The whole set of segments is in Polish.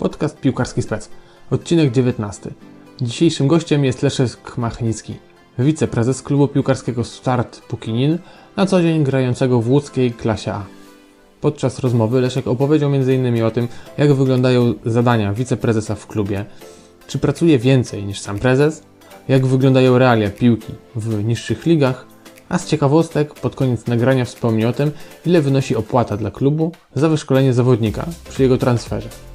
Podcast Piłkarski Spec. Odcinek 19. Dzisiejszym gościem jest Leszek Machnicki, wiceprezes klubu piłkarskiego Start Pukinin, na co dzień grającego w łódzkiej klasie A. Podczas rozmowy Leszek opowiedział m.in. o tym, jak wyglądają zadania wiceprezesa w klubie, czy pracuje więcej niż sam prezes, jak wyglądają realia piłki w niższych ligach, a z ciekawostek pod koniec nagrania wspomni o tym, ile wynosi opłata dla klubu za wyszkolenie zawodnika przy jego transferze.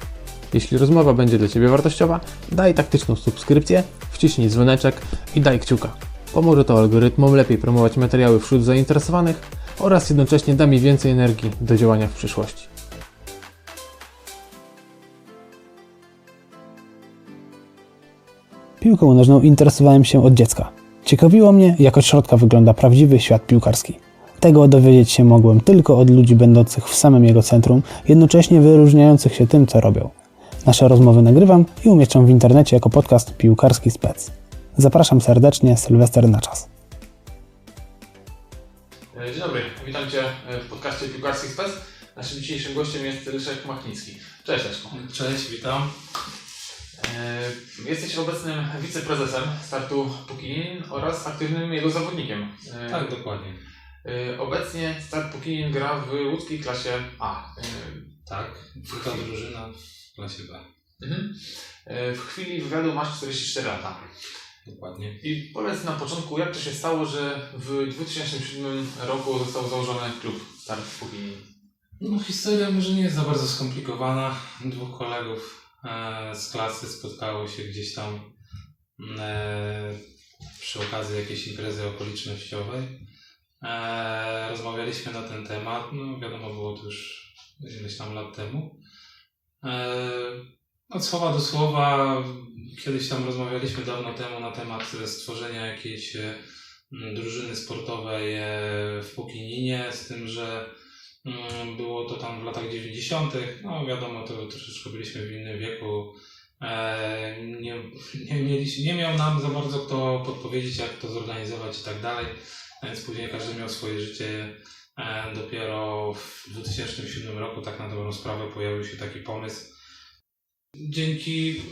Jeśli rozmowa będzie dla Ciebie wartościowa, daj taktyczną subskrypcję, wciśnij dzwoneczek i daj kciuka. Pomoże to algorytmom lepiej promować materiały wśród zainteresowanych oraz jednocześnie da mi więcej energii do działania w przyszłości. Piłką nożną interesowałem się od dziecka. Ciekawiło mnie, jak od środka wygląda prawdziwy świat piłkarski. Tego dowiedzieć się mogłem tylko od ludzi będących w samym jego centrum, jednocześnie wyróżniających się tym, co robią. Nasze rozmowy nagrywam i umieszczam w internecie jako podcast Piłkarski Spec. Zapraszam serdecznie, Sylwester na czas. E, Dzień dobry, witam Cię w podcaście Piłkarski Spec. Naszym dzisiejszym gościem jest Leszek Machnicki. Cześć Leszku. Cześć, witam. E, Jesteś obecnym wiceprezesem startu Pukinin oraz aktywnym jego zawodnikiem. E, Tak, dokładnie. e, Obecnie start Pukinin gra w łódzkiej klasie A. E, Tak, druga drużyna w B. mhm. E, W chwili wywiadu masz 44 lata. Dokładnie. I powiedz na początku, jak to się stało, że w 2007 roku został założony klub Start Pukinin? No, historia może nie jest za bardzo skomplikowana. Dwóch kolegów e, z klasy spotkało się gdzieś tam e, przy okazji jakiejś imprezy okolicznościowej. Rozmawialiśmy na ten temat. No, wiadomo, było to już ileś tam lat temu. E, od słowa do słowa, kiedyś tam rozmawialiśmy dawno temu na temat stworzenia jakiejś e, drużyny sportowej e, w Pukininie, z tym, że mm, było to tam w latach 90. No wiadomo, to troszeczkę byliśmy w innym wieku. Nie, nie, mieliśmy, nie miał nam za bardzo kto podpowiedzieć, jak to zorganizować i tak dalej. Więc później każdy miał swoje życie. E, Dopiero w 2007 roku, tak na dobrą sprawę, pojawił się taki pomysł. Dzięki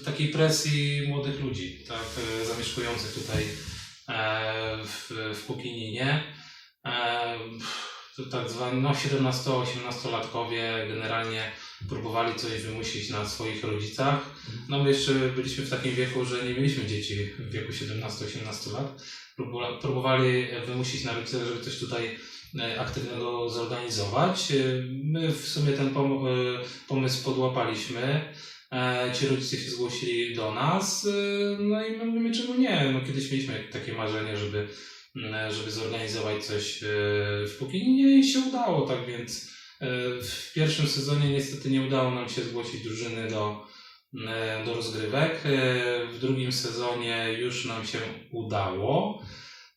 y, takiej presji młodych ludzi, tak, y, zamieszkujących tutaj e, w, w Pukininie. E, to tak zwani no, 17-18-latkowie generalnie próbowali coś wymusić na swoich rodzicach. No my jeszcze byliśmy w takim wieku, że nie mieliśmy dzieci w wieku 17-18 lat. Próbowali- Próbowali wymusić na rodzicach, żeby coś tutaj e, aktywnego zorganizować. E, My w sumie ten pom- e, pomysł podłapaliśmy. E, Ci rodzice się zgłosili do nas, e, no i my mówimy, czemu nie? No, kiedyś mieliśmy takie marzenie, żeby, m, żeby zorganizować coś e, w Pukinie i się udało, tak więc e, w pierwszym sezonie niestety nie udało nam się zgłosić drużyny do, e, do rozgrywek. E, W drugim sezonie już nam się udało.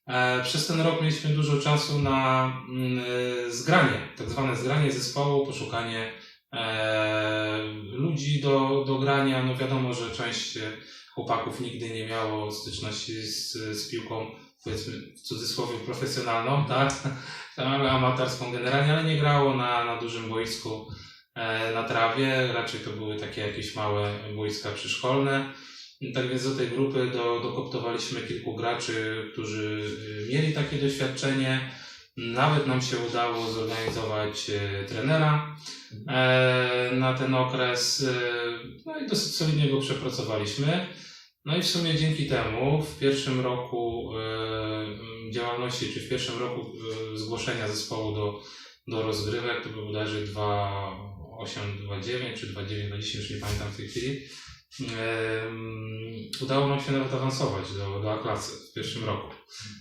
E, Przez ten rok mieliśmy dużo czasu na mm, e, zgranie, tak zwane zgranie zespołu, poszukanie e, ludzi do, do grania. No wiadomo, że część e, chłopaków nigdy nie miało styczności z, z piłką, powiedzmy w cudzysłowie profesjonalną, tak? Amatorską generalnie, ale nie grało na, na dużym boisku e, na trawie. Raczej to były takie jakieś małe boiska przyszkolne. Tak więc do tej grupy do, dokoptowaliśmy kilku graczy, którzy mieli takie doświadczenie. Nawet nam się udało zorganizować e, trenera e, na ten okres. E, no i dosyć solidnie go przepracowaliśmy. No i w sumie dzięki temu w pierwszym roku e, działalności, czy w pierwszym roku e, zgłoszenia zespołu do, do rozgrywek, to był bodajże 2.8-2.9 czy 2.9-10, już nie pamiętam w tej chwili. Udało nam się nawet awansować do, do A-klasy w pierwszym roku.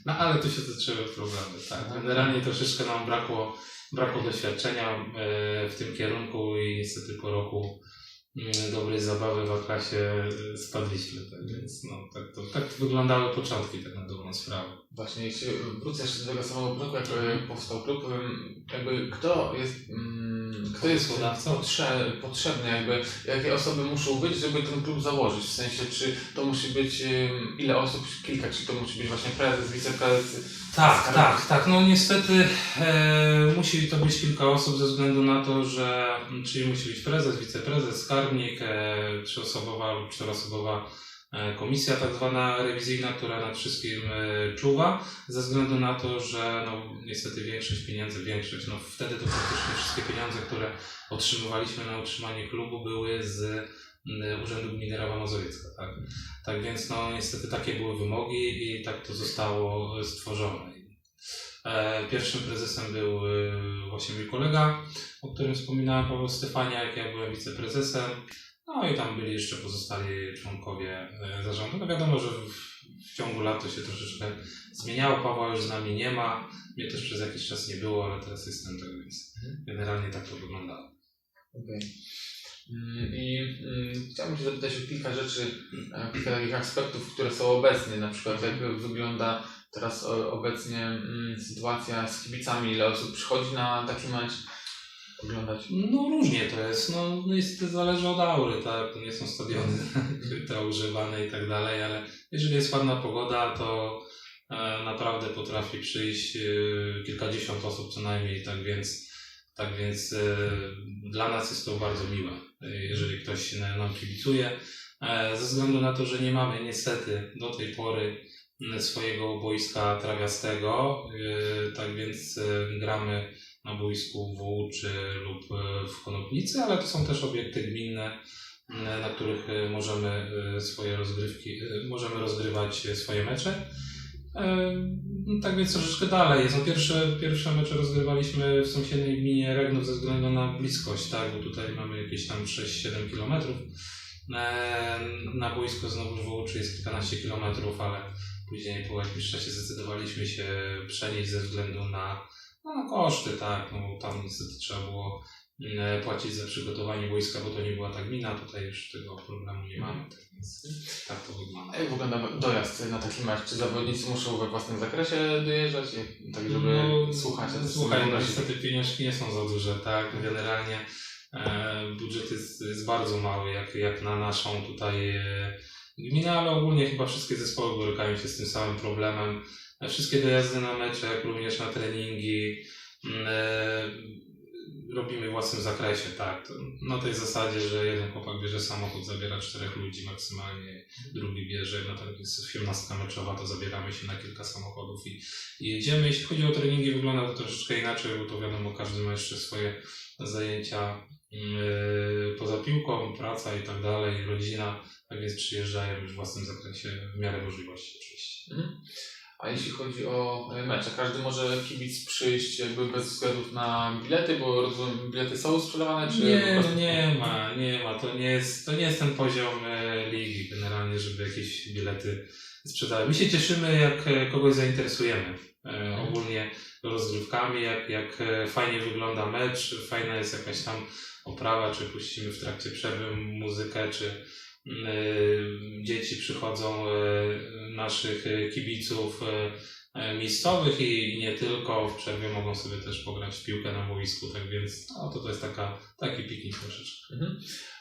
No ale tu się zaczęły problemy. Tak. Generalnie troszeczkę nam brakło, brakło doświadczenia e, w tym kierunku i niestety po roku mm, dobrej zabawy w A-klasie e, spadliśmy. Tak więc no, tak, to, tak wyglądały początki tak na dobrą sprawę. Właśnie, jeśli wrócę jeszcze do tego samego początku, jak e, powstał klub, jakby kto jest mm, kto jest Pomysłodawca? potrze, jakby jakie osoby muszą być, żeby ten klub założyć? W sensie, czy to musi być ile osób? Kilka, czy to musi być właśnie prezes, wiceprezes? Tak, tak, tak. No niestety e, musi to być kilka osób ze względu na to, że czyli musi być prezes, wiceprezes, skarbnik, e, trzyosobowa lub czteroosobowa komisja tak zwana rewizyjna, która nad wszystkim e, czuwa, ze względu na to, że no, niestety większość pieniędzy, większość, no wtedy to praktycznie wszystkie pieniądze, które otrzymywaliśmy na utrzymanie klubu były z Urzędu Gminy Rawa Mazowiecka, tak? Tak więc no niestety takie były wymogi i tak to zostało stworzone. E, Pierwszym prezesem był e, właśnie mój kolega, o którym wspominałem, Paweł Stefaniak, ja byłem wiceprezesem. No i tam byli jeszcze pozostali członkowie e, zarządu. No wiadomo, że w, w ciągu lat to się troszeczkę zmieniało. Pawła już z nami nie ma. Mnie też przez jakiś czas nie było, ale teraz jestem tak więc generalnie tak to wyglądało. Okej. Mm, I mm, chciałbym Cię zapytać o kilka rzeczy, e, kilka takich aspektów, które są obecnie, na przykład jak wygląda teraz obecnie mm, sytuacja z kibicami, ile osób przychodzi na taki mecz oglądać. No różnie to jest. No niestety zależy od aury, tak? To nie są stadiony kryte, używane i tak dalej, ale jeżeli jest ładna pogoda, to e, naprawdę potrafi przyjść e, kilkadziesiąt osób co najmniej, tak więc tak więc e, dla nas jest to bardzo miłe, jeżeli ktoś na- nam kibicuje. Ze względu na to, że nie mamy niestety do tej pory m, swojego boiska trawiastego, tak więc gramy na boisku w Łuczy lub e, w Konopnicy, ale to są też obiekty gminne, m, na których e, możemy swoje rozgrywki, możemy rozgrywać swoje mecze. No Tak więc troszeczkę dalej. No pierwsze, pierwsze mecze rozgrywaliśmy w sąsiedniej gminie Regnów ze względu na bliskość, tak, bo tutaj mamy jakieś tam 6-7 kilometrów. E, Na boisko znowu w Łuczy jest kilkanaście kilometrów, ale później po jakimś czasie zdecydowaliśmy się przenieść ze względu na no, na koszty, tak, no bo tam niestety trzeba było mm, płacić za przygotowanie wojska, bo to nie była ta gmina, tutaj już tego problemu nie mamy, tak więc tak to wygląda. Jak wygląda dojazd na taki mecz? Czy zawodnicy muszą we własnym zakresie dojeżdżać, tak żeby No, słuchać? Słuchaj, no, niestety pieniążki nie są za duże, tak, generalnie e, budżet jest, jest bardzo mały, jak, jak na naszą tutaj e, gminę, ale ogólnie chyba wszystkie zespoły borykają się z tym samym problemem. E, Wszystkie dojazdy na mecze, jak również na treningi mm, e, robimy w własnym zakresie, tak. Na tej zasadzie, że jeden chłopak bierze samochód, zabiera czterech ludzi maksymalnie, drugi bierze, no tak jest 18 meczowa, to zabieramy się na kilka samochodów i, i jedziemy. Jeśli chodzi o treningi, wygląda to troszeczkę inaczej, bo to wiadomo, każdy ma jeszcze swoje zajęcia yy, poza piłką, praca i tak dalej, rodzina, tak więc przyjeżdżają już w własnym zakresie w miarę możliwości oczywiście. Mhm. A jeśli chodzi o e, mecze, każdy może kibic przyjść jakby bez względów na bilety, bo rozumiem, bilety są sprzedawane, czy Nie, prostu... nie ma, nie ma. To nie jest, to nie jest ten poziom e, ligi generalnie, żeby jakieś bilety sprzedały. My się cieszymy, jak e, kogoś zainteresujemy. E, ogólnie rozgrywkami, jak, jak fajnie wygląda mecz, fajna jest jakaś tam oprawa, czy puścimy w trakcie przerwy muzykę, czy dzieci przychodzą e, naszych e, kibiców e, e, miejscowych i nie tylko. W przerwie mogą sobie też pograć w piłkę na boisku, tak więc no, to, to jest taka, taki piknik troszeczkę.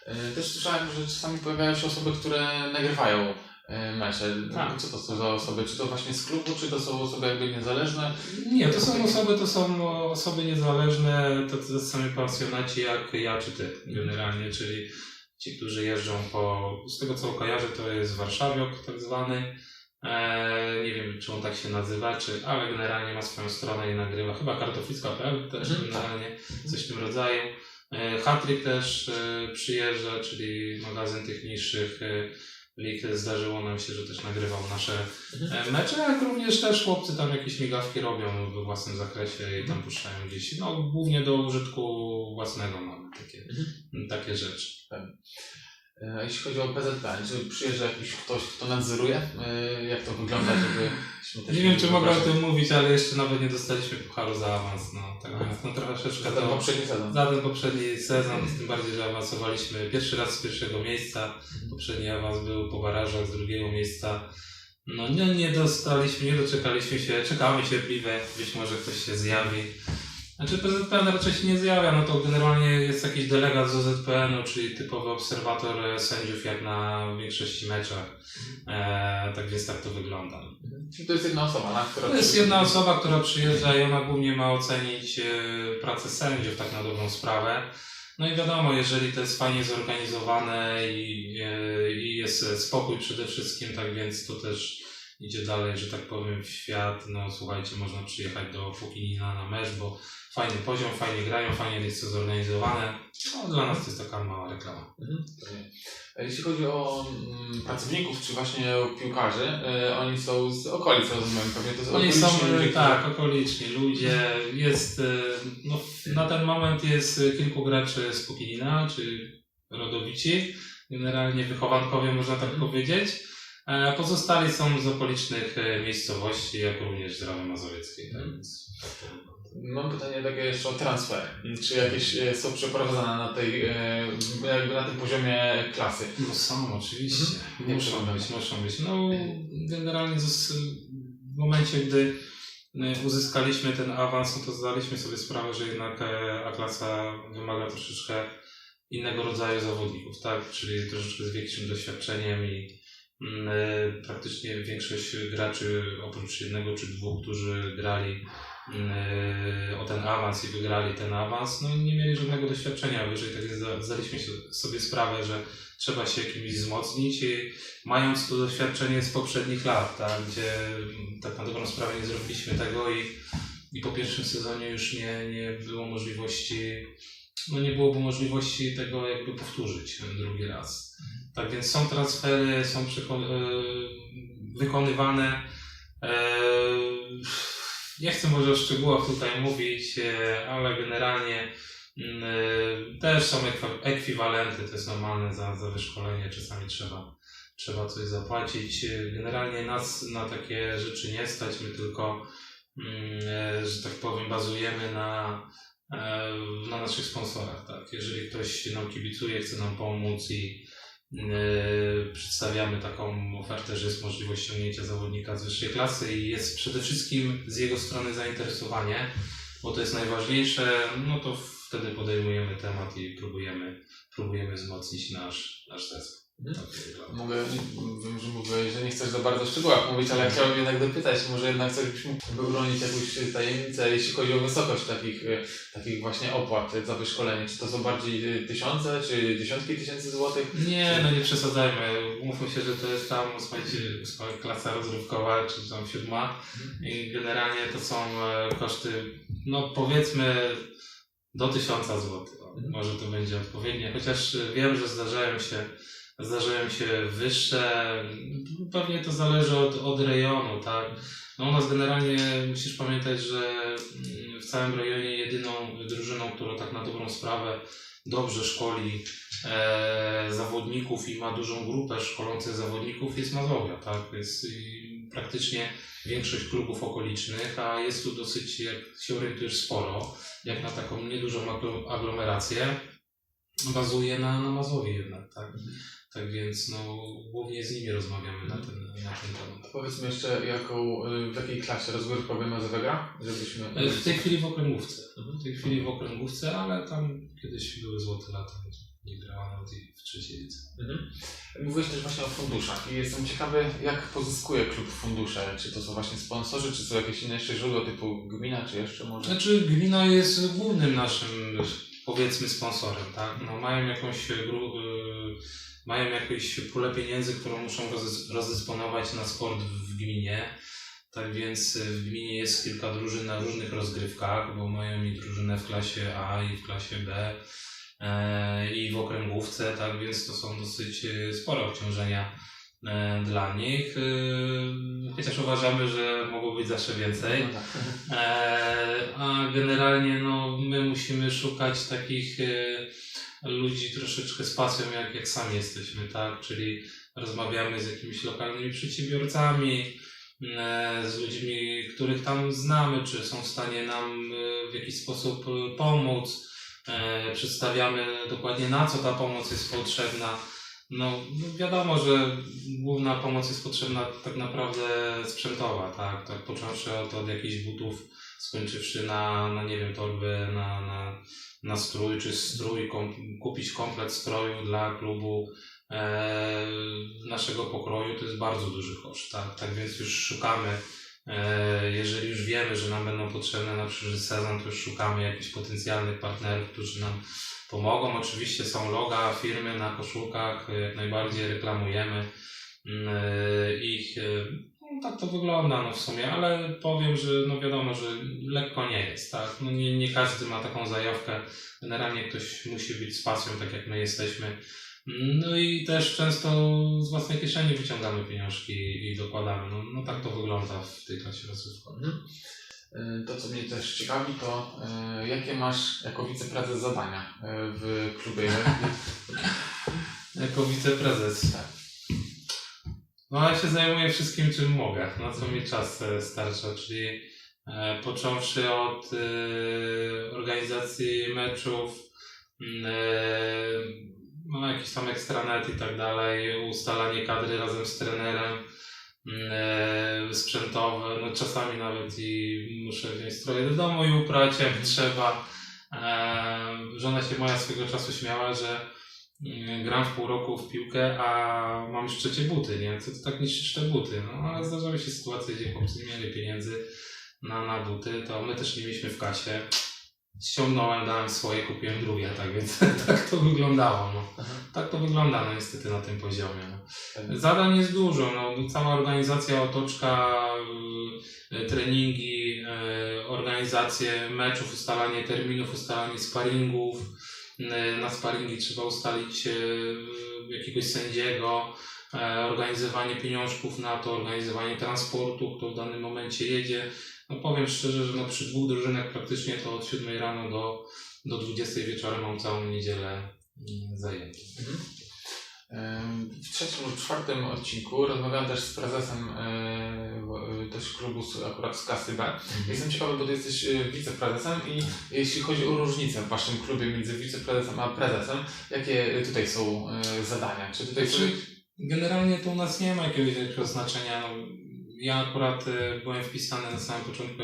E, Też słyszałem, że czasami pojawiają się osoby, które nagrywają e, mecze. Tak. Co to są za osoby? Czy to właśnie z klubu, czy to są osoby jakby niezależne? Nie, to są osoby, to są osoby niezależne, to, to sami pasjonaci jak ja czy ty generalnie, czyli ci, którzy jeżdżą po, z tego co kojarzę, to jest warszawiok tak zwany. E, nie wiem, czy on tak się nazywa, czy, ale generalnie ma swoją stronę i nagrywa. Chyba kartoflicka.pl też Mhm, generalnie coś w tym rodzaju. E, Hatryk też e, przyjeżdża, czyli magazyn tych niższych e, lig. Zdarzyło nam się, że też nagrywał nasze e, mecze, jak również też chłopcy tam jakieś migawki robią we własnym zakresie i tam puszczają gdzieś. No głównie do użytku własnego mamy takie, takie rzeczy. E, A jeśli chodzi o PZP, czy przyjeżdża jakiś ktoś, kto nadzoruje? E, Jak to wygląda, żebyśmy też Nie wiem, czy mogę o tym mówić, ale jeszcze nawet nie dostaliśmy pucharu za awans. No, tak więc no, troszeczkę Za ten poprzedni sezon. Za ten poprzedni sezon, tym bardziej, że awansowaliśmy pierwszy raz z pierwszego miejsca. Poprzedni awans był po barażach z drugiego miejsca. No nie, nie dostaliśmy, nie doczekaliśmy się, czekamy cierpliwie, być może ktoś się zjawi. Znaczy PZPN raczej się nie zjawia, no to generalnie jest jakiś delegat z OZPN-u, czyli typowy obserwator e, sędziów jak na większości meczach. E, tak więc tak to wygląda. Czyli to jest jedna osoba, na która... To jest jedna osoba, która przyjeżdża i ona głównie ma ocenić e, pracę sędziów, tak na dobrą sprawę. No i wiadomo, jeżeli to jest fajnie zorganizowane i, e, i jest spokój przede wszystkim, tak więc to też idzie dalej, że tak powiem, w świat. No słuchajcie, można przyjechać do Pukinina na mecz, bo fajny poziom, fajnie grają, fajnie jest to zorganizowane. No dla nas to jest taka mała reklama. Mhm. A Jeśli chodzi o mm, pracowników, czy właśnie o piłkarzy, e, oni są z okolic, rozumiem, pewnie to są Oni są, ludzie, e, tak, okoliczni ludzie. Jest, e, no, na ten moment jest e, kilku graczy z Pukinina, czy rodowici, generalnie wychowankowie, można tak powiedzieć. E, Pozostali są z okolicznych e, miejscowości, jak również z Rawy Mazowieckiej. Tak? więc tak wygląda. Mam pytanie takie jeszcze o transfer. Czy jakieś e, są przeprowadzane na tej, jakby na tym poziomie klasy? No są, oczywiście. Mhm. Nie Muszą być, muszą być. No, generalnie w momencie, gdy uzyskaliśmy ten awans, no to zdaliśmy sobie sprawę, że jednak A-klasa wymaga troszeczkę innego rodzaju zawodników, tak? Czyli troszeczkę z większym doświadczeniem i praktycznie większość graczy, oprócz jednego czy dwóch, którzy grali mm, e, o ten awans i wygrali ten awans, no nie mieli żadnego doświadczenia wyżej, tak zdaliśmy sobie sprawę, że trzeba się kimś wzmocnić i mając tu doświadczenie z poprzednich lat, tak, gdzie mm, tak na dobrą sprawę nie zrobiliśmy tego i, i po pierwszym sezonie już nie, nie było możliwości, no nie byłoby możliwości tego jakby powtórzyć drugi raz. Tak więc są transfery, są e, wykonywane. E, Nie chcę może o szczegółach tutaj mówić, e, ale generalnie mm, też są ekwiwalenty, to jest normalne za, za wyszkolenie, czasami trzeba, trzeba coś zapłacić. Generalnie nas na takie rzeczy nie stać, my tylko, mm, że tak powiem, bazujemy na, na naszych sponsorach. Tak? Jeżeli ktoś nam kibicuje, chce nam pomóc i przedstawiamy taką ofertę, że jest możliwość ściągnięcia zawodnika z wyższej klasy i jest przede wszystkim z jego strony zainteresowanie, bo to jest najważniejsze, no to wtedy podejmujemy temat i próbujemy, próbujemy wzmocnić nasz, nasz zespół. Mhm. Mogę, wiem, że mówię, że nie chcesz za bardzo w szczegółach mówić, ale chciałbym jednak dopytać, może jednak coś byś mógł wybronić jakąś tajemnicę, jeśli chodzi o wysokość takich, e, takich właśnie opłat za wyszkolenie. Czy to są bardziej e, tysiące, czy dziesiątki tysięcy złotych? Nie, no nie przesadzajmy. Umówmy się, że to jest tam ósma klasa rozrywkowa, czy tam siódma. I generalnie to są e, koszty, no powiedzmy do tysiąca złotych. O, Może to będzie odpowiednie, chociaż wiem, że zdarzają się, zdarzają się wyższe. Pewnie to zależy od, od rejonu, tak? No u nas generalnie musisz pamiętać, że mm, w całym rejonie jedyną drużyną, która tak na dobrą sprawę dobrze szkoli e, zawodników i ma dużą grupę szkolących zawodników jest Mazowia, tak? Jest praktycznie większość klubów okolicznych, a jest tu dosyć, jak się orientujesz, sporo, jak na taką niedużą aglo- aglomerację, bazuje na, na Mazowie jednak, tak? Tak więc no, głównie z nimi rozmawiamy na ten, na ten temat. Powiedzmy jeszcze, jaką, e, w jakiej klasie rozgrywkowej Mazowia gra? Żebyśmy... E, W tej chwili w okręgówce. W tej chwili w okręgówce, ale tam kiedyś były złote lata, nie i w trzeciej edycji. Mhm. Mówiłeś też właśnie o funduszach i jestem ciekawy, jak pozyskuje klub fundusze. Czy to są właśnie sponsorzy, czy są jakieś inne jeszcze źródła typu gmina, czy jeszcze może? Znaczy gmina jest głównym naszym powiedzmy sponsorem, tak? No, mają jakąś gru, y, mają jakąś pulę pieniędzy, którą muszą rozdys- rozdysponować na sport w gminie. Tak więc y, w gminie jest kilka drużyn na różnych rozgrywkach, bo mają i drużynę w klasie A i w klasie B e, i w okręgówce, tak więc to są dosyć y, spore obciążenia e, dla nich. Y, Chociaż uważamy, że mogło być zawsze więcej. No tak. E, a generalnie no, my musimy szukać takich ludzi troszeczkę z pasją, jak, jak sami jesteśmy, tak? Czyli rozmawiamy z jakimiś lokalnymi przedsiębiorcami, e, z ludźmi, których tam znamy, czy są w stanie nam e, w jakiś sposób e, pomóc. E, przedstawiamy dokładnie na co ta pomoc jest potrzebna. No wiadomo, że główna pomoc jest potrzebna tak naprawdę sprzętowa, tak? Tak począwszy od, od jakichś butów skończywszy na, na nie wiem, torby, na, na, na strój czy strój, kom, kupić komplet stroju dla klubu e, naszego pokroju, to jest bardzo duży koszt, tak, tak więc już szukamy, e, jeżeli już wiemy, że nam będą potrzebne na przyszły sezon, to już szukamy jakichś potencjalnych partnerów, którzy nam pomogą. Oczywiście są loga firmy na koszulkach, jak najbardziej reklamujemy mm, e, ich. No, tak to wygląda no w sumie, ale powiem, że no wiadomo, że lekko nie jest, tak? No nie, nie każdy ma taką zajawkę. Generalnie ktoś musi być z pasją, tak jak my jesteśmy. No i też często z własnej kieszeni wyciągamy pieniążki i dokładamy. No, no tak to wygląda w tej klasie rozrywkowej. Mhm. Y, To, co mnie też ciekawi, to y, jakie masz jako wiceprezes zadania y, w klubie? Jako wiceprezes. Tak. No ja się zajmuję wszystkim, czym mogę, na co mi czas e, starcza, czyli e, począwszy od e, organizacji meczów, mm, e, no jakieś tam ekstranet i tak dalej, ustalanie kadry razem z trenerem, mm, sprzętowe, no czasami nawet i muszę wziąć stroje do domu i uprać jak trzeba. E, żona się moja swego czasu śmiała, że gram w pół roku w piłkę, a mam już trzecie buty, nie? Co to tak niszczysz te buty? No ale zdarzały się sytuacje, gdzie chłopcy nie mieli pieniędzy na, na buty, to my też nie mieliśmy w kasie. Ściągnąłem, dałem swoje, kupiłem drugie, tak więc tak to wyglądało. No. Tak to wygląda no, niestety na tym poziomie. No. Zadań jest dużo, no, cała organizacja, otoczka, y, treningi, y, organizacje meczów, ustalanie terminów, ustalanie sparingów. Y, Na sparingi trzeba ustalić y, jakiegoś sędziego, e, organizowanie pieniążków na to, organizowanie transportu, kto w danym momencie jedzie. No powiem szczerze, że no przy dwóch drużynach praktycznie to od 7 rano do, do 20 wieczorem mam całą niedzielę mm, zajętą. W trzecim lub czwartym odcinku rozmawiałem też z prezesem e, w- też klubu akurat z klasy B. Jestem ciekawy, bo ty jesteś e, wiceprezesem i jeśli chodzi o różnicę w waszym klubie między wiceprezesem a prezesem, jakie tutaj są e, zadania? Czy tutaj są... Znaczy, generalnie to u nas nie ma jakiegoś znaczenia. Ja akurat e, byłem wpisany na samym początku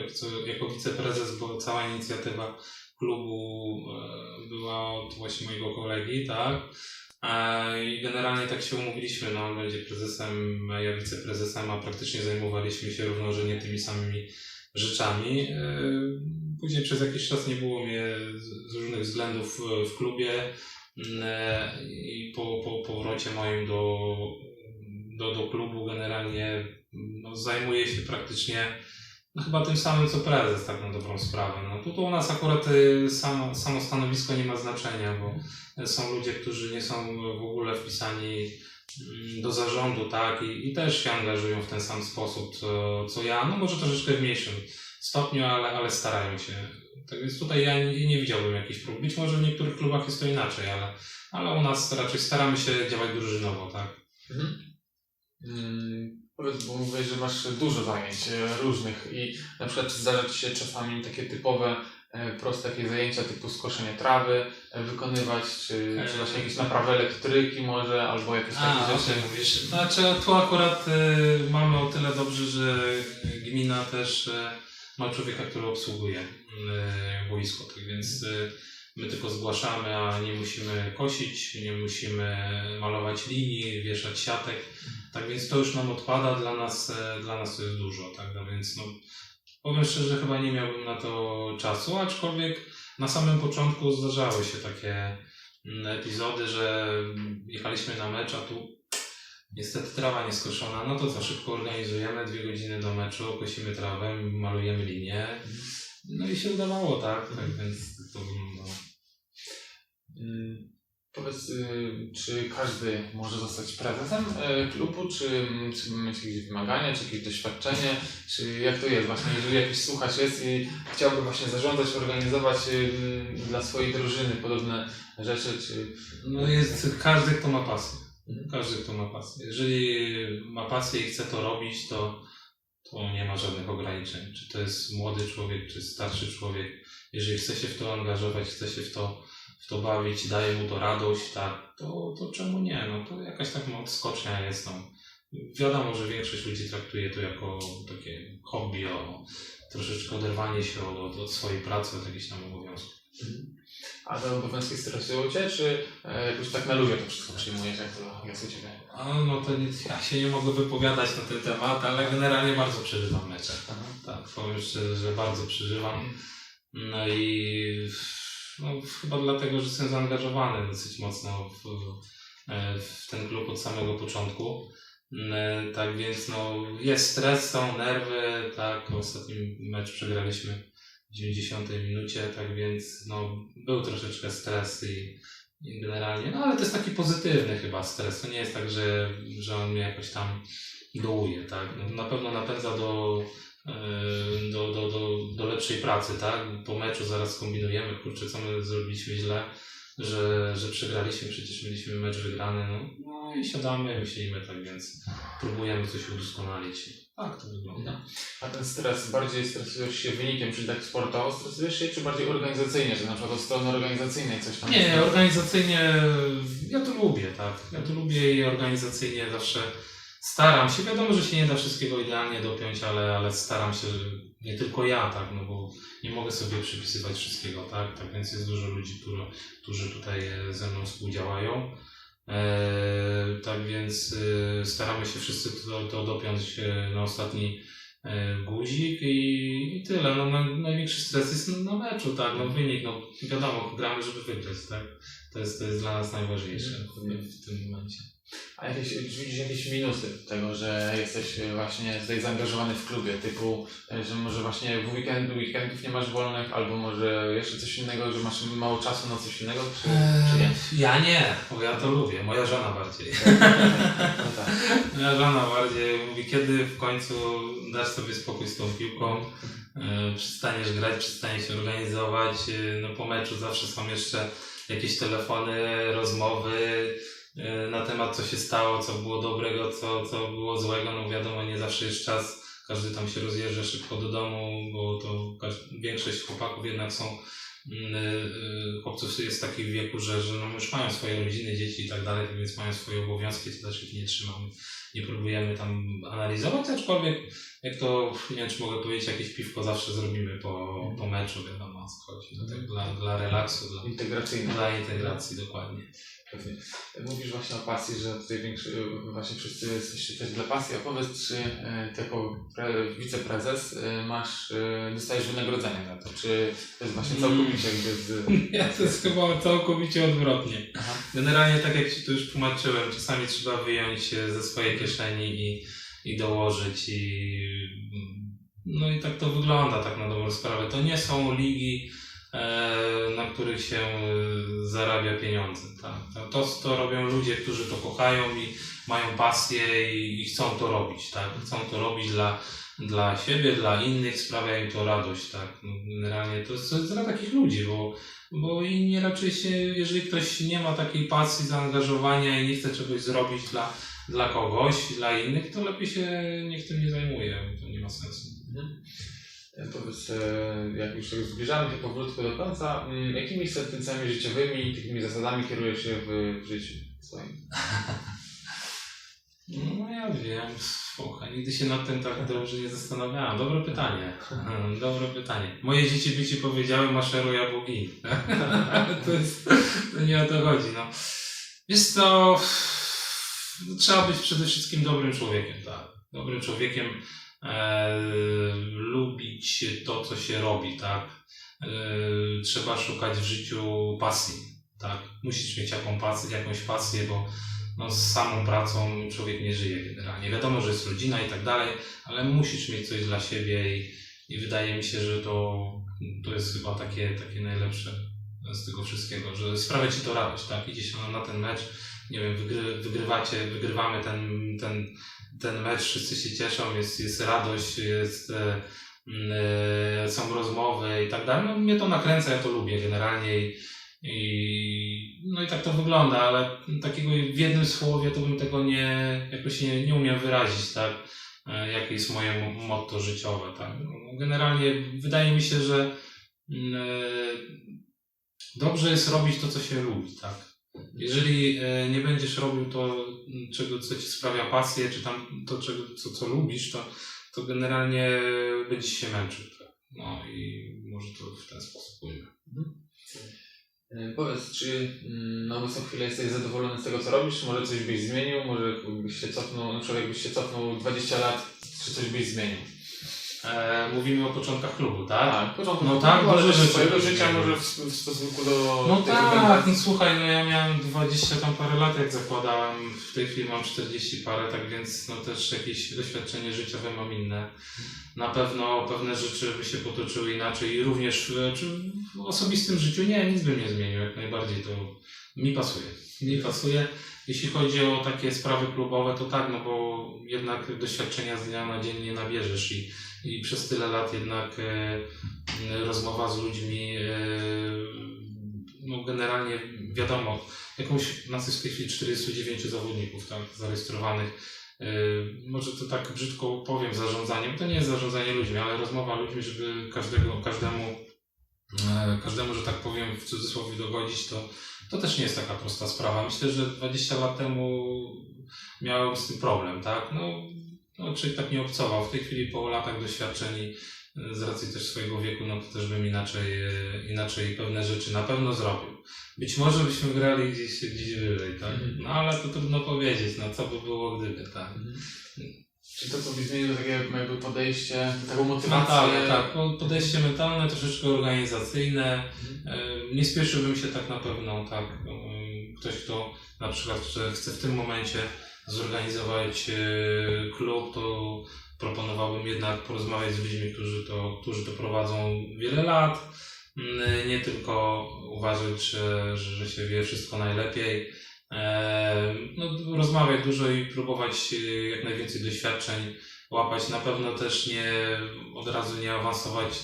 jako, wiceprezes, bo cała inicjatywa klubu e, była od właśnie mojego kolegi, tak? I generalnie tak się umówiliśmy, no on będzie prezesem, ja wiceprezesem, a praktycznie zajmowaliśmy się równorzędnie tymi samymi rzeczami. E, Później przez jakiś czas nie było mnie z- różnych względów w klubie. E, I po, po powrocie moim do, do, do klubu generalnie no, zajmuję się praktycznie no, chyba tym samym co prezes, tak na dobrą sprawę. No, tu, tu u nas akurat y, samo, samo stanowisko nie ma znaczenia, bo są ludzie, którzy nie są w ogóle wpisani mm, do zarządu, tak, i, i też się angażują w ten sam sposób co, co ja, no może troszeczkę w mniejszym stopniu, ale, ale starają się. Tak więc tutaj ja nie, nie widziałbym jakichś prób. Być może w niektórych klubach jest to inaczej, ale, ale u nas raczej staramy się działać drużynowo, tak. Mhm. Mm, bo mówisz, że masz dużo zajęć e, różnych i na przykład czy zdarza Ci się czasami takie typowe, e, proste takie zajęcia typu skoszenie trawy e, wykonywać, czy, czy właśnie jakieś naprawy elektryki może, albo jakieś takie A, rzeczy. tym mówisz. Znaczy, tu akurat y, mamy o tyle dobrze, że gmina też y, ma człowieka, który obsługuje y, boisko, tak więc y, my tylko zgłaszamy, a nie musimy kosić, nie musimy malować linii, wieszać siatek, tak więc to już nam odpada, dla nas, y, dla nas to jest dużo, tak, no więc no, powiem szczerze, chyba nie miałbym na to czasu, aczkolwiek na samym początku zdarzały się takie mm, epizody, że jechaliśmy na mecz, a tu niestety trawa nieskoszona, no to co, szybko organizujemy, dwie godziny do meczu, kosimy trawę, malujemy linię, no i się udawało, tak, tak więc to wyglądało. Mm, Powiedz, y, czy każdy może zostać prezesem e, klubu, czy, czy mieć jakieś wymagania, czy jakieś doświadczenie, czy jak to jest właśnie, jeżeli jakiś słuchacz jest i chciałby właśnie zarządzać, organizować dla swojej drużyny podobne rzeczy, czy... No jest każdy, kto ma pasję. Mhm. Każdy, kto ma pasję. Jeżeli ma pasję i chce to robić, to, to nie ma żadnych ograniczeń. Czy to jest młody człowiek, czy starszy człowiek. Jeżeli chce się w to angażować, chce się w to, w to bawić, daje mu to radość, tak, to, to czemu nie? No to jakaś taka odskocznia jest tam. wiadomo, że większość ludzi traktuje to jako takie hobby, o troszeczkę oderwanie się od, od swojej pracy, od jakichś tam obowiązków. A te obowiązki stresują Cię, czy e, jakoś tak na luzie to wszystko przyjmujesz, jak to jest u Ciebie? A, no to nie, ja się nie mogę wypowiadać na ten temat, ale generalnie bardzo przeżywam mecze. Aha. Tak, powiem szczerze, że bardzo przeżywam. No i no, chyba dlatego, że jestem zaangażowany dosyć mocno w, e, w ten klub od samego początku. E, Tak więc no, jest stres, są nerwy, tak, ostatni mecz przegraliśmy 90 minucie, tak więc no, był troszeczkę stres i, i generalnie, no ale to jest taki pozytywny chyba stres, to nie jest tak, że, że on mnie jakoś tam dołuje, tak, no, na pewno napędza do, e, do, do, do, do lepszej pracy, tak? Po meczu zaraz kombinujemy, kurczę, co my zrobiliśmy źle, że, że przegraliśmy, przecież mieliśmy mecz wygrany, no, no i siadamy, myślimy, tak więc próbujemy coś udoskonalić. Tak to wygląda. A ten stres, bardziej stresujesz się wynikiem, czyli tak sportowo stresujesz się, czy bardziej organizacyjnie, że na przykład od strony organizacyjnej coś tam Nie, jest? organizacyjnie ja to lubię, tak. Ja to lubię i organizacyjnie zawsze staram się. Wiadomo, że się nie da wszystkiego idealnie dopiąć, ale, ale staram się, że nie tylko ja, tak, no bo nie mogę sobie przypisywać wszystkiego, tak. Tak więc jest dużo ludzi, którzy, którzy tutaj e, ze mną współdziałają. Eee, tak więc e, staramy się wszyscy to, to dopiąć e, na ostatni guzik i, i tyle. No, na, największy stres jest na, na meczu, tak, no wynik, no wiadomo, gramy, żeby wygrać, tak. To jest, to jest dla nas najważniejsze w tym momencie. A jakieś, widzisz jakieś minusy tego, że jesteś e, właśnie tutaj zaangażowany w klubie, typu, e, że może właśnie w weekend, weekendów nie masz wolnych, albo może jeszcze coś innego, że masz mało czasu na coś innego, czy, czy nie? Ja nie, bo ja to lubię, moja żona bardziej. No tak. Moja żona bardziej mówi, kiedy w końcu dasz sobie spokój z tą piłką, e, przestaniesz grać, przestaniesz się organizować. No po meczu zawsze są jeszcze jakieś telefony, rozmowy na temat co się stało, co było dobrego, co, co było złego. No wiadomo, nie zawsze jest czas. Każdy tam się rozjeżdża szybko do domu, bo to większość chłopaków jednak są mm, e, chłopców jest w takim wieku, że, że no już mają swoje rodziny, dzieci i tak dalej, więc mają swoje obowiązki, to też ich nie trzymamy. Nie próbujemy tam analizować, aczkolwiek jak to, nie wiem czy mogę powiedzieć, jakieś piwko zawsze zrobimy po, po meczu, wiadomo o co chodzi. No, tak dla, dla relaksu, dla, Integracyjny. dla integracji dokładnie. Pewnie. Mówisz właśnie o pasji, że tutaj większy, właśnie wszyscy jesteście też dla pasji. Opowiedz, czy e, ty jako pre, wiceprezes e, masz, e, dostajesz wynagrodzenie za to? Czy to jest właśnie całkowicie jakby z... Ja to jest chyba całkowicie odwrotnie. Aha. Generalnie, tak jak Ci tu już tłumaczyłem, czasami trzeba wyjąć e, ze swojej kieszeni i, i dołożyć i no i tak to wygląda tak na dobrą sprawę. To nie są ligi, e, na których się e, zarabia pieniądze. Tak? To, to, to robią ludzie, którzy to kochają i mają pasję i, i chcą to robić. Tak? Chcą to robić dla, dla siebie, dla innych, sprawia im to radość. Tak? No, generalnie to jest, dla takich ludzi, bo bo inni raczej się, jeżeli ktoś nie ma takiej pasji, zaangażowania i nie chce czegoś zrobić dla, dla kogoś, dla innych, to lepiej się niech tym nie zajmuje, to nie ma sensu. E, Powiedz, e, jak już tak zbliżamy się powolutku do końca, mm, jakimi sentencjami życiowymi, takimi zasadami kierujesz się w, w życiu swoim? No ja wiem, słuchaj, nigdy się nad tym tak dobrze nie zastanawiałem. Dobre pytanie, dobre pytanie. Moje dzieci by Ci powiedziały maszeruj albo gin. Ale to jest, to nie o to chodzi, no. Wiesz co, no, trzeba być przede wszystkim dobrym człowiekiem, tak. Dobrym człowiekiem, e, lubić to, co się robi, tak. E, trzeba szukać w życiu pasji, tak. Musisz mieć jaką pasję, jakąś pasję, bo no, z samą pracą człowiek nie żyje generalnie. Wiadomo, że jest rodzina i tak dalej, ale musisz mieć coś dla siebie i, i wydaje mi się, że to, to jest chyba takie, takie najlepsze z tego wszystkiego, że sprawia ci to radość, tak? Idzie się na, ten mecz, nie wiem, wygry, wygrywacie, wygrywamy ten, ten, ten mecz, wszyscy się cieszą, jest, jest radość, jest, e, e, są rozmowy i tak dalej. No, mnie to nakręca, ja to lubię generalnie i, i, no i tak to wygląda, ale takiego w jednym słowie to bym tego nie, jakoś nie, nie umiem wyrazić, tak? E, Jakie jest moje mo- motto życiowe, tak? No, Generalnie wydaje mi się, że mm, dobrze jest robić to, co się lubi, tak? Jeżeli e, nie będziesz robił to, m, czego, co ci sprawia pasję, czy tam to, czego, co, co lubisz, to, to generalnie będziesz się męczył. Tak? No i może to w ten sposób ujmę. E, Powiedz, czy mm, na obecną chwilę jesteś zadowolony z tego, co robisz? Może coś byś zmienił? Może byś się cofnął, na przykład jakbyś się cofnął 20 lat, czy coś byś zmienił? E, mówimy o początkach klubu, tak? Tak, w porządku. No tak, może dużo rzeczy swojego życia, może w, w stosunku do No tak, no słuchaj, no ja miałem 20 tam parę lat jak zakładałem, w tej chwili mam 40 parę, tak więc no też jakieś doświadczenie życiowe mam inne. Na pewno pewne rzeczy by się potoczyły inaczej i również w osobistym życiu nie, nic bym nie zmienił, jak najbardziej to mi pasuje. Mi pasuje. Jeśli chodzi o takie sprawy klubowe, to tak, no bo jednak doświadczenia z dnia na dzień nie nabierzesz i, i przez tyle lat jednak e, rozmowa z ludźmi, e, no generalnie wiadomo, jakąś, nas jest w tej chwili 49 zawodników zarejestrowanych. E, może to tak brzydko powiem zarządzaniem, to nie jest zarządzanie ludźmi, ale rozmowa ludźmi, żeby każdego, każdemu, e, każdemu, że tak powiem, w cudzysłowie dogodzić, to, to też nie jest taka prosta sprawa. Myślę, że 20 lat temu miałem z tym problem, tak? No, no człowiek tak nie obcował. W tej chwili po latach doświadczeń e, z racji też swojego wieku, no to też bym inaczej, e, inaczej pewne rzeczy na pewno zrobił. Być może byśmy grali gdzieś, gdzieś wyżej, tak? Mhm. No ale to trudno powiedzieć, no co by było gdyby, tak? Mhm. Czy to, co byś zmienił, to takie jakby podejście, taką motywację? Mentalne, tak. Po- Podejście mentalne, troszeczkę organizacyjne. E, Nie spieszyłbym się tak na pewno, tak. Ktoś, kto na przykład chce w tym momencie zorganizować e, klub, to proponowałbym jednak porozmawiać z ludźmi, którzy to, którzy to prowadzą wiele lat. Mm, Nie tylko uważać, że, że, się wie wszystko najlepiej. E, No, rozmawiać dużo i próbować e, jak najwięcej doświadczeń łapać. Na pewno też nie od razu nie awansować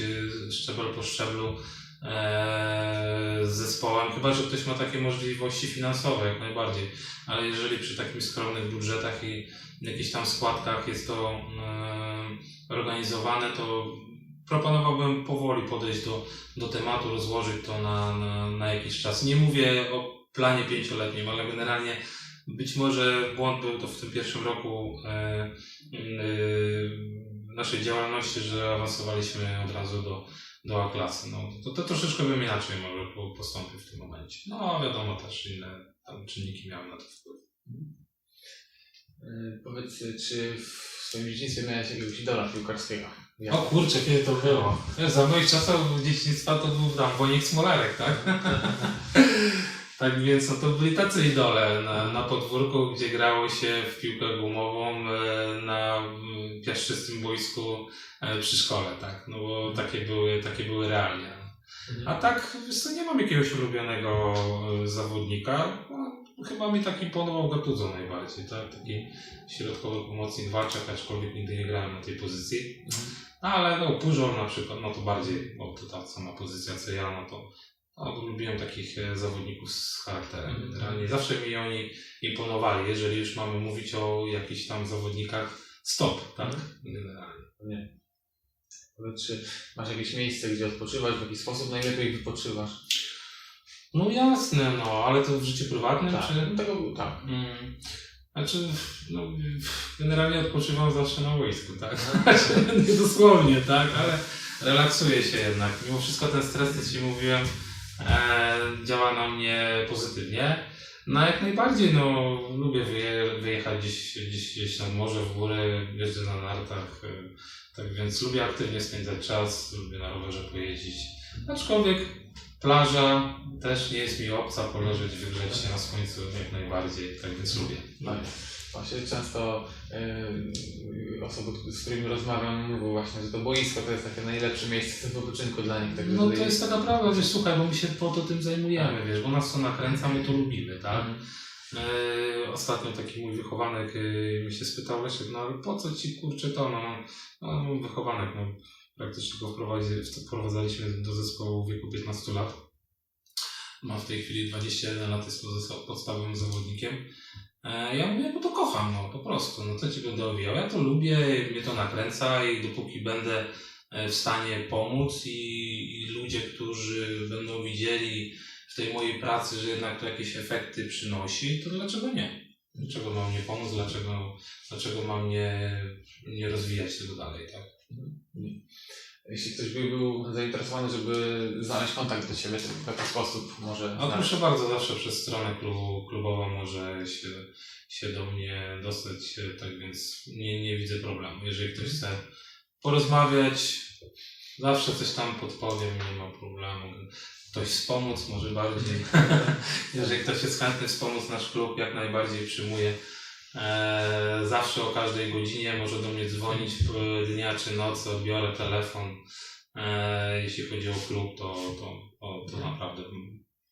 szczebel po szczeblu z zespołem, chyba że ktoś ma takie możliwości finansowe, jak najbardziej. Ale jeżeli przy takich skromnych budżetach i jakichś tam składkach jest to e, organizowane, to proponowałbym powoli podejść do, do tematu, rozłożyć to na, na, na jakiś czas. Nie mówię o planie pięcioletnim, ale generalnie być może błąd był to w tym pierwszym roku e, e, naszej działalności, że awansowaliśmy od razu do, do A klasy. No, to, to troszeczkę bym inaczej może po- postąpił w tym momencie. No wiadomo też inne tam czynniki miały na to wpływ. E, Powiedz, czy w swoim dzieciństwie miałeś jakiegoś idola piłkarskiego? Jak? O kurczę, kiedy to było? Wiesz, za moich czasów dzieciństwa to był tam Wojciech Smolarek, tak? tak więc no to byli tacy idole na, na podwórku, gdzie grało się w piłkę gumową e, na piaszczystym boisku e, przy szkole, tak? No bo takie były, takie były realia. A tak, wiesz nie mam jakiegoś ulubionego e, zawodnika. No, chyba mi taki imponował Gattuso najbardziej, tak? Taki środkowy pomocnik Walczak, aczkolwiek nigdy nie grałem na tej pozycji. No, ale no, Pujol na przykład, no to bardziej, bo to ta sama pozycja co ja, no to no, lubiłem takich e, zawodników z charakterem. Mhm. Generalnie zawsze mi oni imponowali, jeżeli już mamy mówić o jakichś tam zawodnikach stop, tak? Generalnie. Nie. Czy masz jakieś miejsce, gdzie odpoczywasz, w jaki sposób najlepiej wypoczywasz? No jasne, no, ale to w życiu prywatnym, Tak, czy... no tego, tak. Mm. Znaczy, no, generalnie odpoczywam zawsze na boisku, tak? Nie dosłownie, tak? Ale relaksuję się jednak. Mimo wszystko ten stres, co Ci mówiłem, działa na mnie pozytywnie. No jak najbardziej, no lubię wyje, wyjechać gdzieś, gdzieś, gdzieś nad morze, w góry, jeżdżę na nartach, e, tak więc lubię aktywnie spędzać czas, lubię na rowerze pojeździć. Aczkolwiek plaża też nie jest mi obca, poleżeć, wygrzeć się na słońcu jak najbardziej, tak więc lubię. Właśnie często e, osoby, z którymi rozmawiam, mówią właśnie, że to boisko to jest takie najlepsze miejsce wypoczynku dla nich. Także No to jest taka prawda, wiesz, słuchaj, bo my się po to tym zajmujemy, wiesz, bo nas to nakręca, my to lubimy, tak? E, ostatnio taki mój wychowanek e, mnie się spytał, Leszek, no ale po co ci kurczę to, no, no mój wychowanek, no praktycznie go wprowadzi, wprowadzaliśmy do zespołu w wieku 15 lat. Ma w tej chwili 21 lat, jest podstawowym zawodnikiem. E, Ja mówię, bo to kocham, no po prostu, no co ci będę owijał. Ja to lubię, mnie to nakręca i dopóki będę e, w stanie pomóc i, i ludzie, którzy będą widzieli w tej mojej pracy, że jednak to jakieś efekty przynosi, to dlaczego nie? Dlaczego mam nie pomóc? Dlaczego, dlaczego mam nie, nie rozwijać tego dalej, tak? Jeśli ktoś by był zainteresowany, żeby znaleźć kontakt do Ciebie, to w jaki sposób może znaleźć? proszę bardzo, zawsze przez stronę klubu, klubową może się, się do mnie dostać, e, tak więc nie, nie widzę problemu. Jeżeli ktoś chce porozmawiać, zawsze coś tam podpowiem, nie ma problemu. Ktoś wspomóc może bardziej. Jeżeli ktoś jest chętny wspomóc nasz klub, jak najbardziej przyjmuję. E, zawsze o każdej godzinie może do mnie dzwonić w dnia czy nocy, odbiorę telefon. E, jeśli chodzi o klub, to, to, to, to naprawdę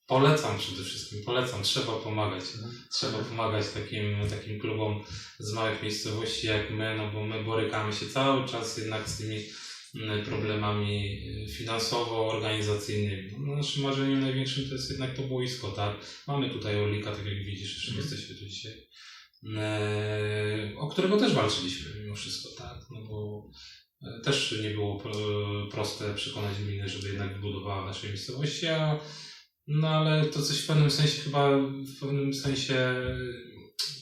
polecam przede wszystkim, polecam, trzeba pomagać. Trzeba pomagać takim, takim klubom z małych miejscowości jak my, no bo my borykamy się cały czas jednak z tymi mm, problemami finansowo-organizacyjnymi. No, naszym marzeniem największym to jest jednak to boisko, tak? Mamy tutaj Orlika, tak jak widzisz, jeszcze Mhm. jesteśmy tu dzisiaj, o którego też walczyliśmy mimo wszystko, tak? No bo e, też nie było pro- proste przekonać gminę, żeby jednak wybudowała w naszej miejscowości, a no ale to coś w pewnym sensie chyba, w pewnym sensie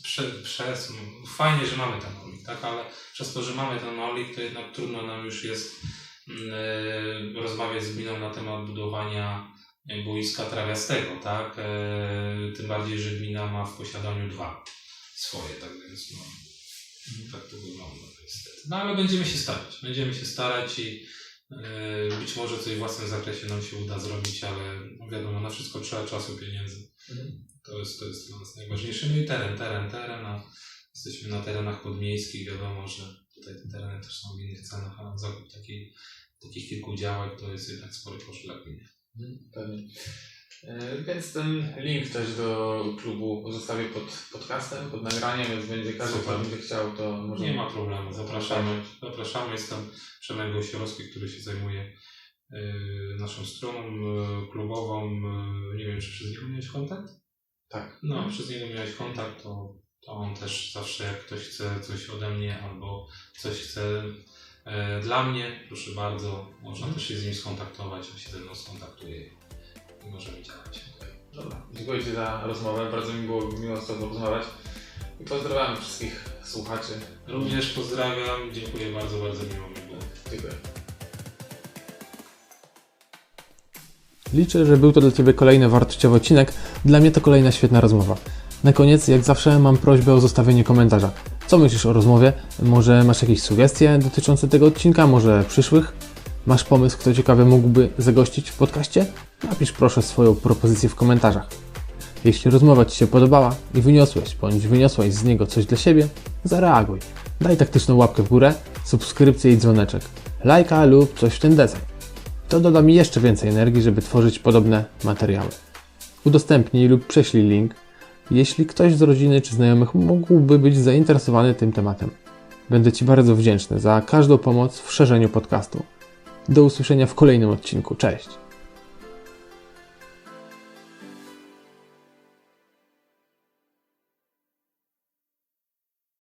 prze, przez, no, fajnie, że mamy ten olik, tak, ale przez to, że mamy ten olik, to jednak trudno nam już jest e, rozmawiać z gminą na temat budowania e, boiska trawiastego, tak, e, tym bardziej, że gmina ma w posiadaniu dwa swoje, tak więc no, tak to wygląda niestety. No ale będziemy się starać, będziemy się starać i e, być może coś w własnym zakresie nam się uda zrobić, ale no wiadomo, na wszystko trzeba czasu, pieniędzy. To jest, to jest dla nas najważniejsze. No i teren, teren, teren. A jesteśmy na terenach podmiejskich. Wiadomo, że tutaj te tereny też są w innych cenach, a zakup takiej, takich kilku działek to jest jednak spory koszt dla gminy. Mhm, Pewnie. E, Więc ten link też do klubu zostawię pod podcastem, pod nagraniem, więc będzie każdy, kto będzie chciał, to może... Nie ma problemu. Zapraszamy. Zapraszamy. Jestem Przemek Gosiorowski, który się zajmuje y, naszą stroną y, klubową. Nie wiem, czy przez niego miałeś kontakt? Tak. No, przez niego miałeś kontakt, to, to on też zawsze jak ktoś chce coś ode mnie albo coś chce dla mnie, proszę bardzo, można też się z nim skontaktować, on się ze mną skontaktuje i możemy działać. Dobra. Dziękuję Ci za rozmowę, bardzo mi było miło z Tobą rozmawiać. I pozdrawiam wszystkich słuchaczy. Również pozdrawiam, dziękuję bardzo, bardzo miło mi było. Dziękuję. Liczę, że był to dla Ciebie kolejny wartościowy odcinek. Dla mnie to kolejna świetna rozmowa. Na koniec, jak zawsze, mam prośbę o zostawienie komentarza. Co myślisz o rozmowie? Może masz jakieś sugestie dotyczące tego odcinka, może przyszłych? Masz pomysł, kto ciekawy mógłby zagościć w podcaście? Napisz proszę swoją propozycję w komentarzach. Jeśli rozmowa Ci się podobała i wyniosłeś bądź wyniosłaś z niego coś dla siebie, zareaguj. Daj taktyczną łapkę w górę, subskrypcję i dzwoneczek, lajka lub coś w ten deseń. To doda mi jeszcze więcej energii, żeby tworzyć podobne materiały. Udostępnij lub prześlij link, jeśli ktoś z rodziny czy znajomych mógłby być zainteresowany tym tematem. Będę Ci bardzo wdzięczny za każdą pomoc w szerzeniu podcastu. Do usłyszenia w kolejnym odcinku. Cześć!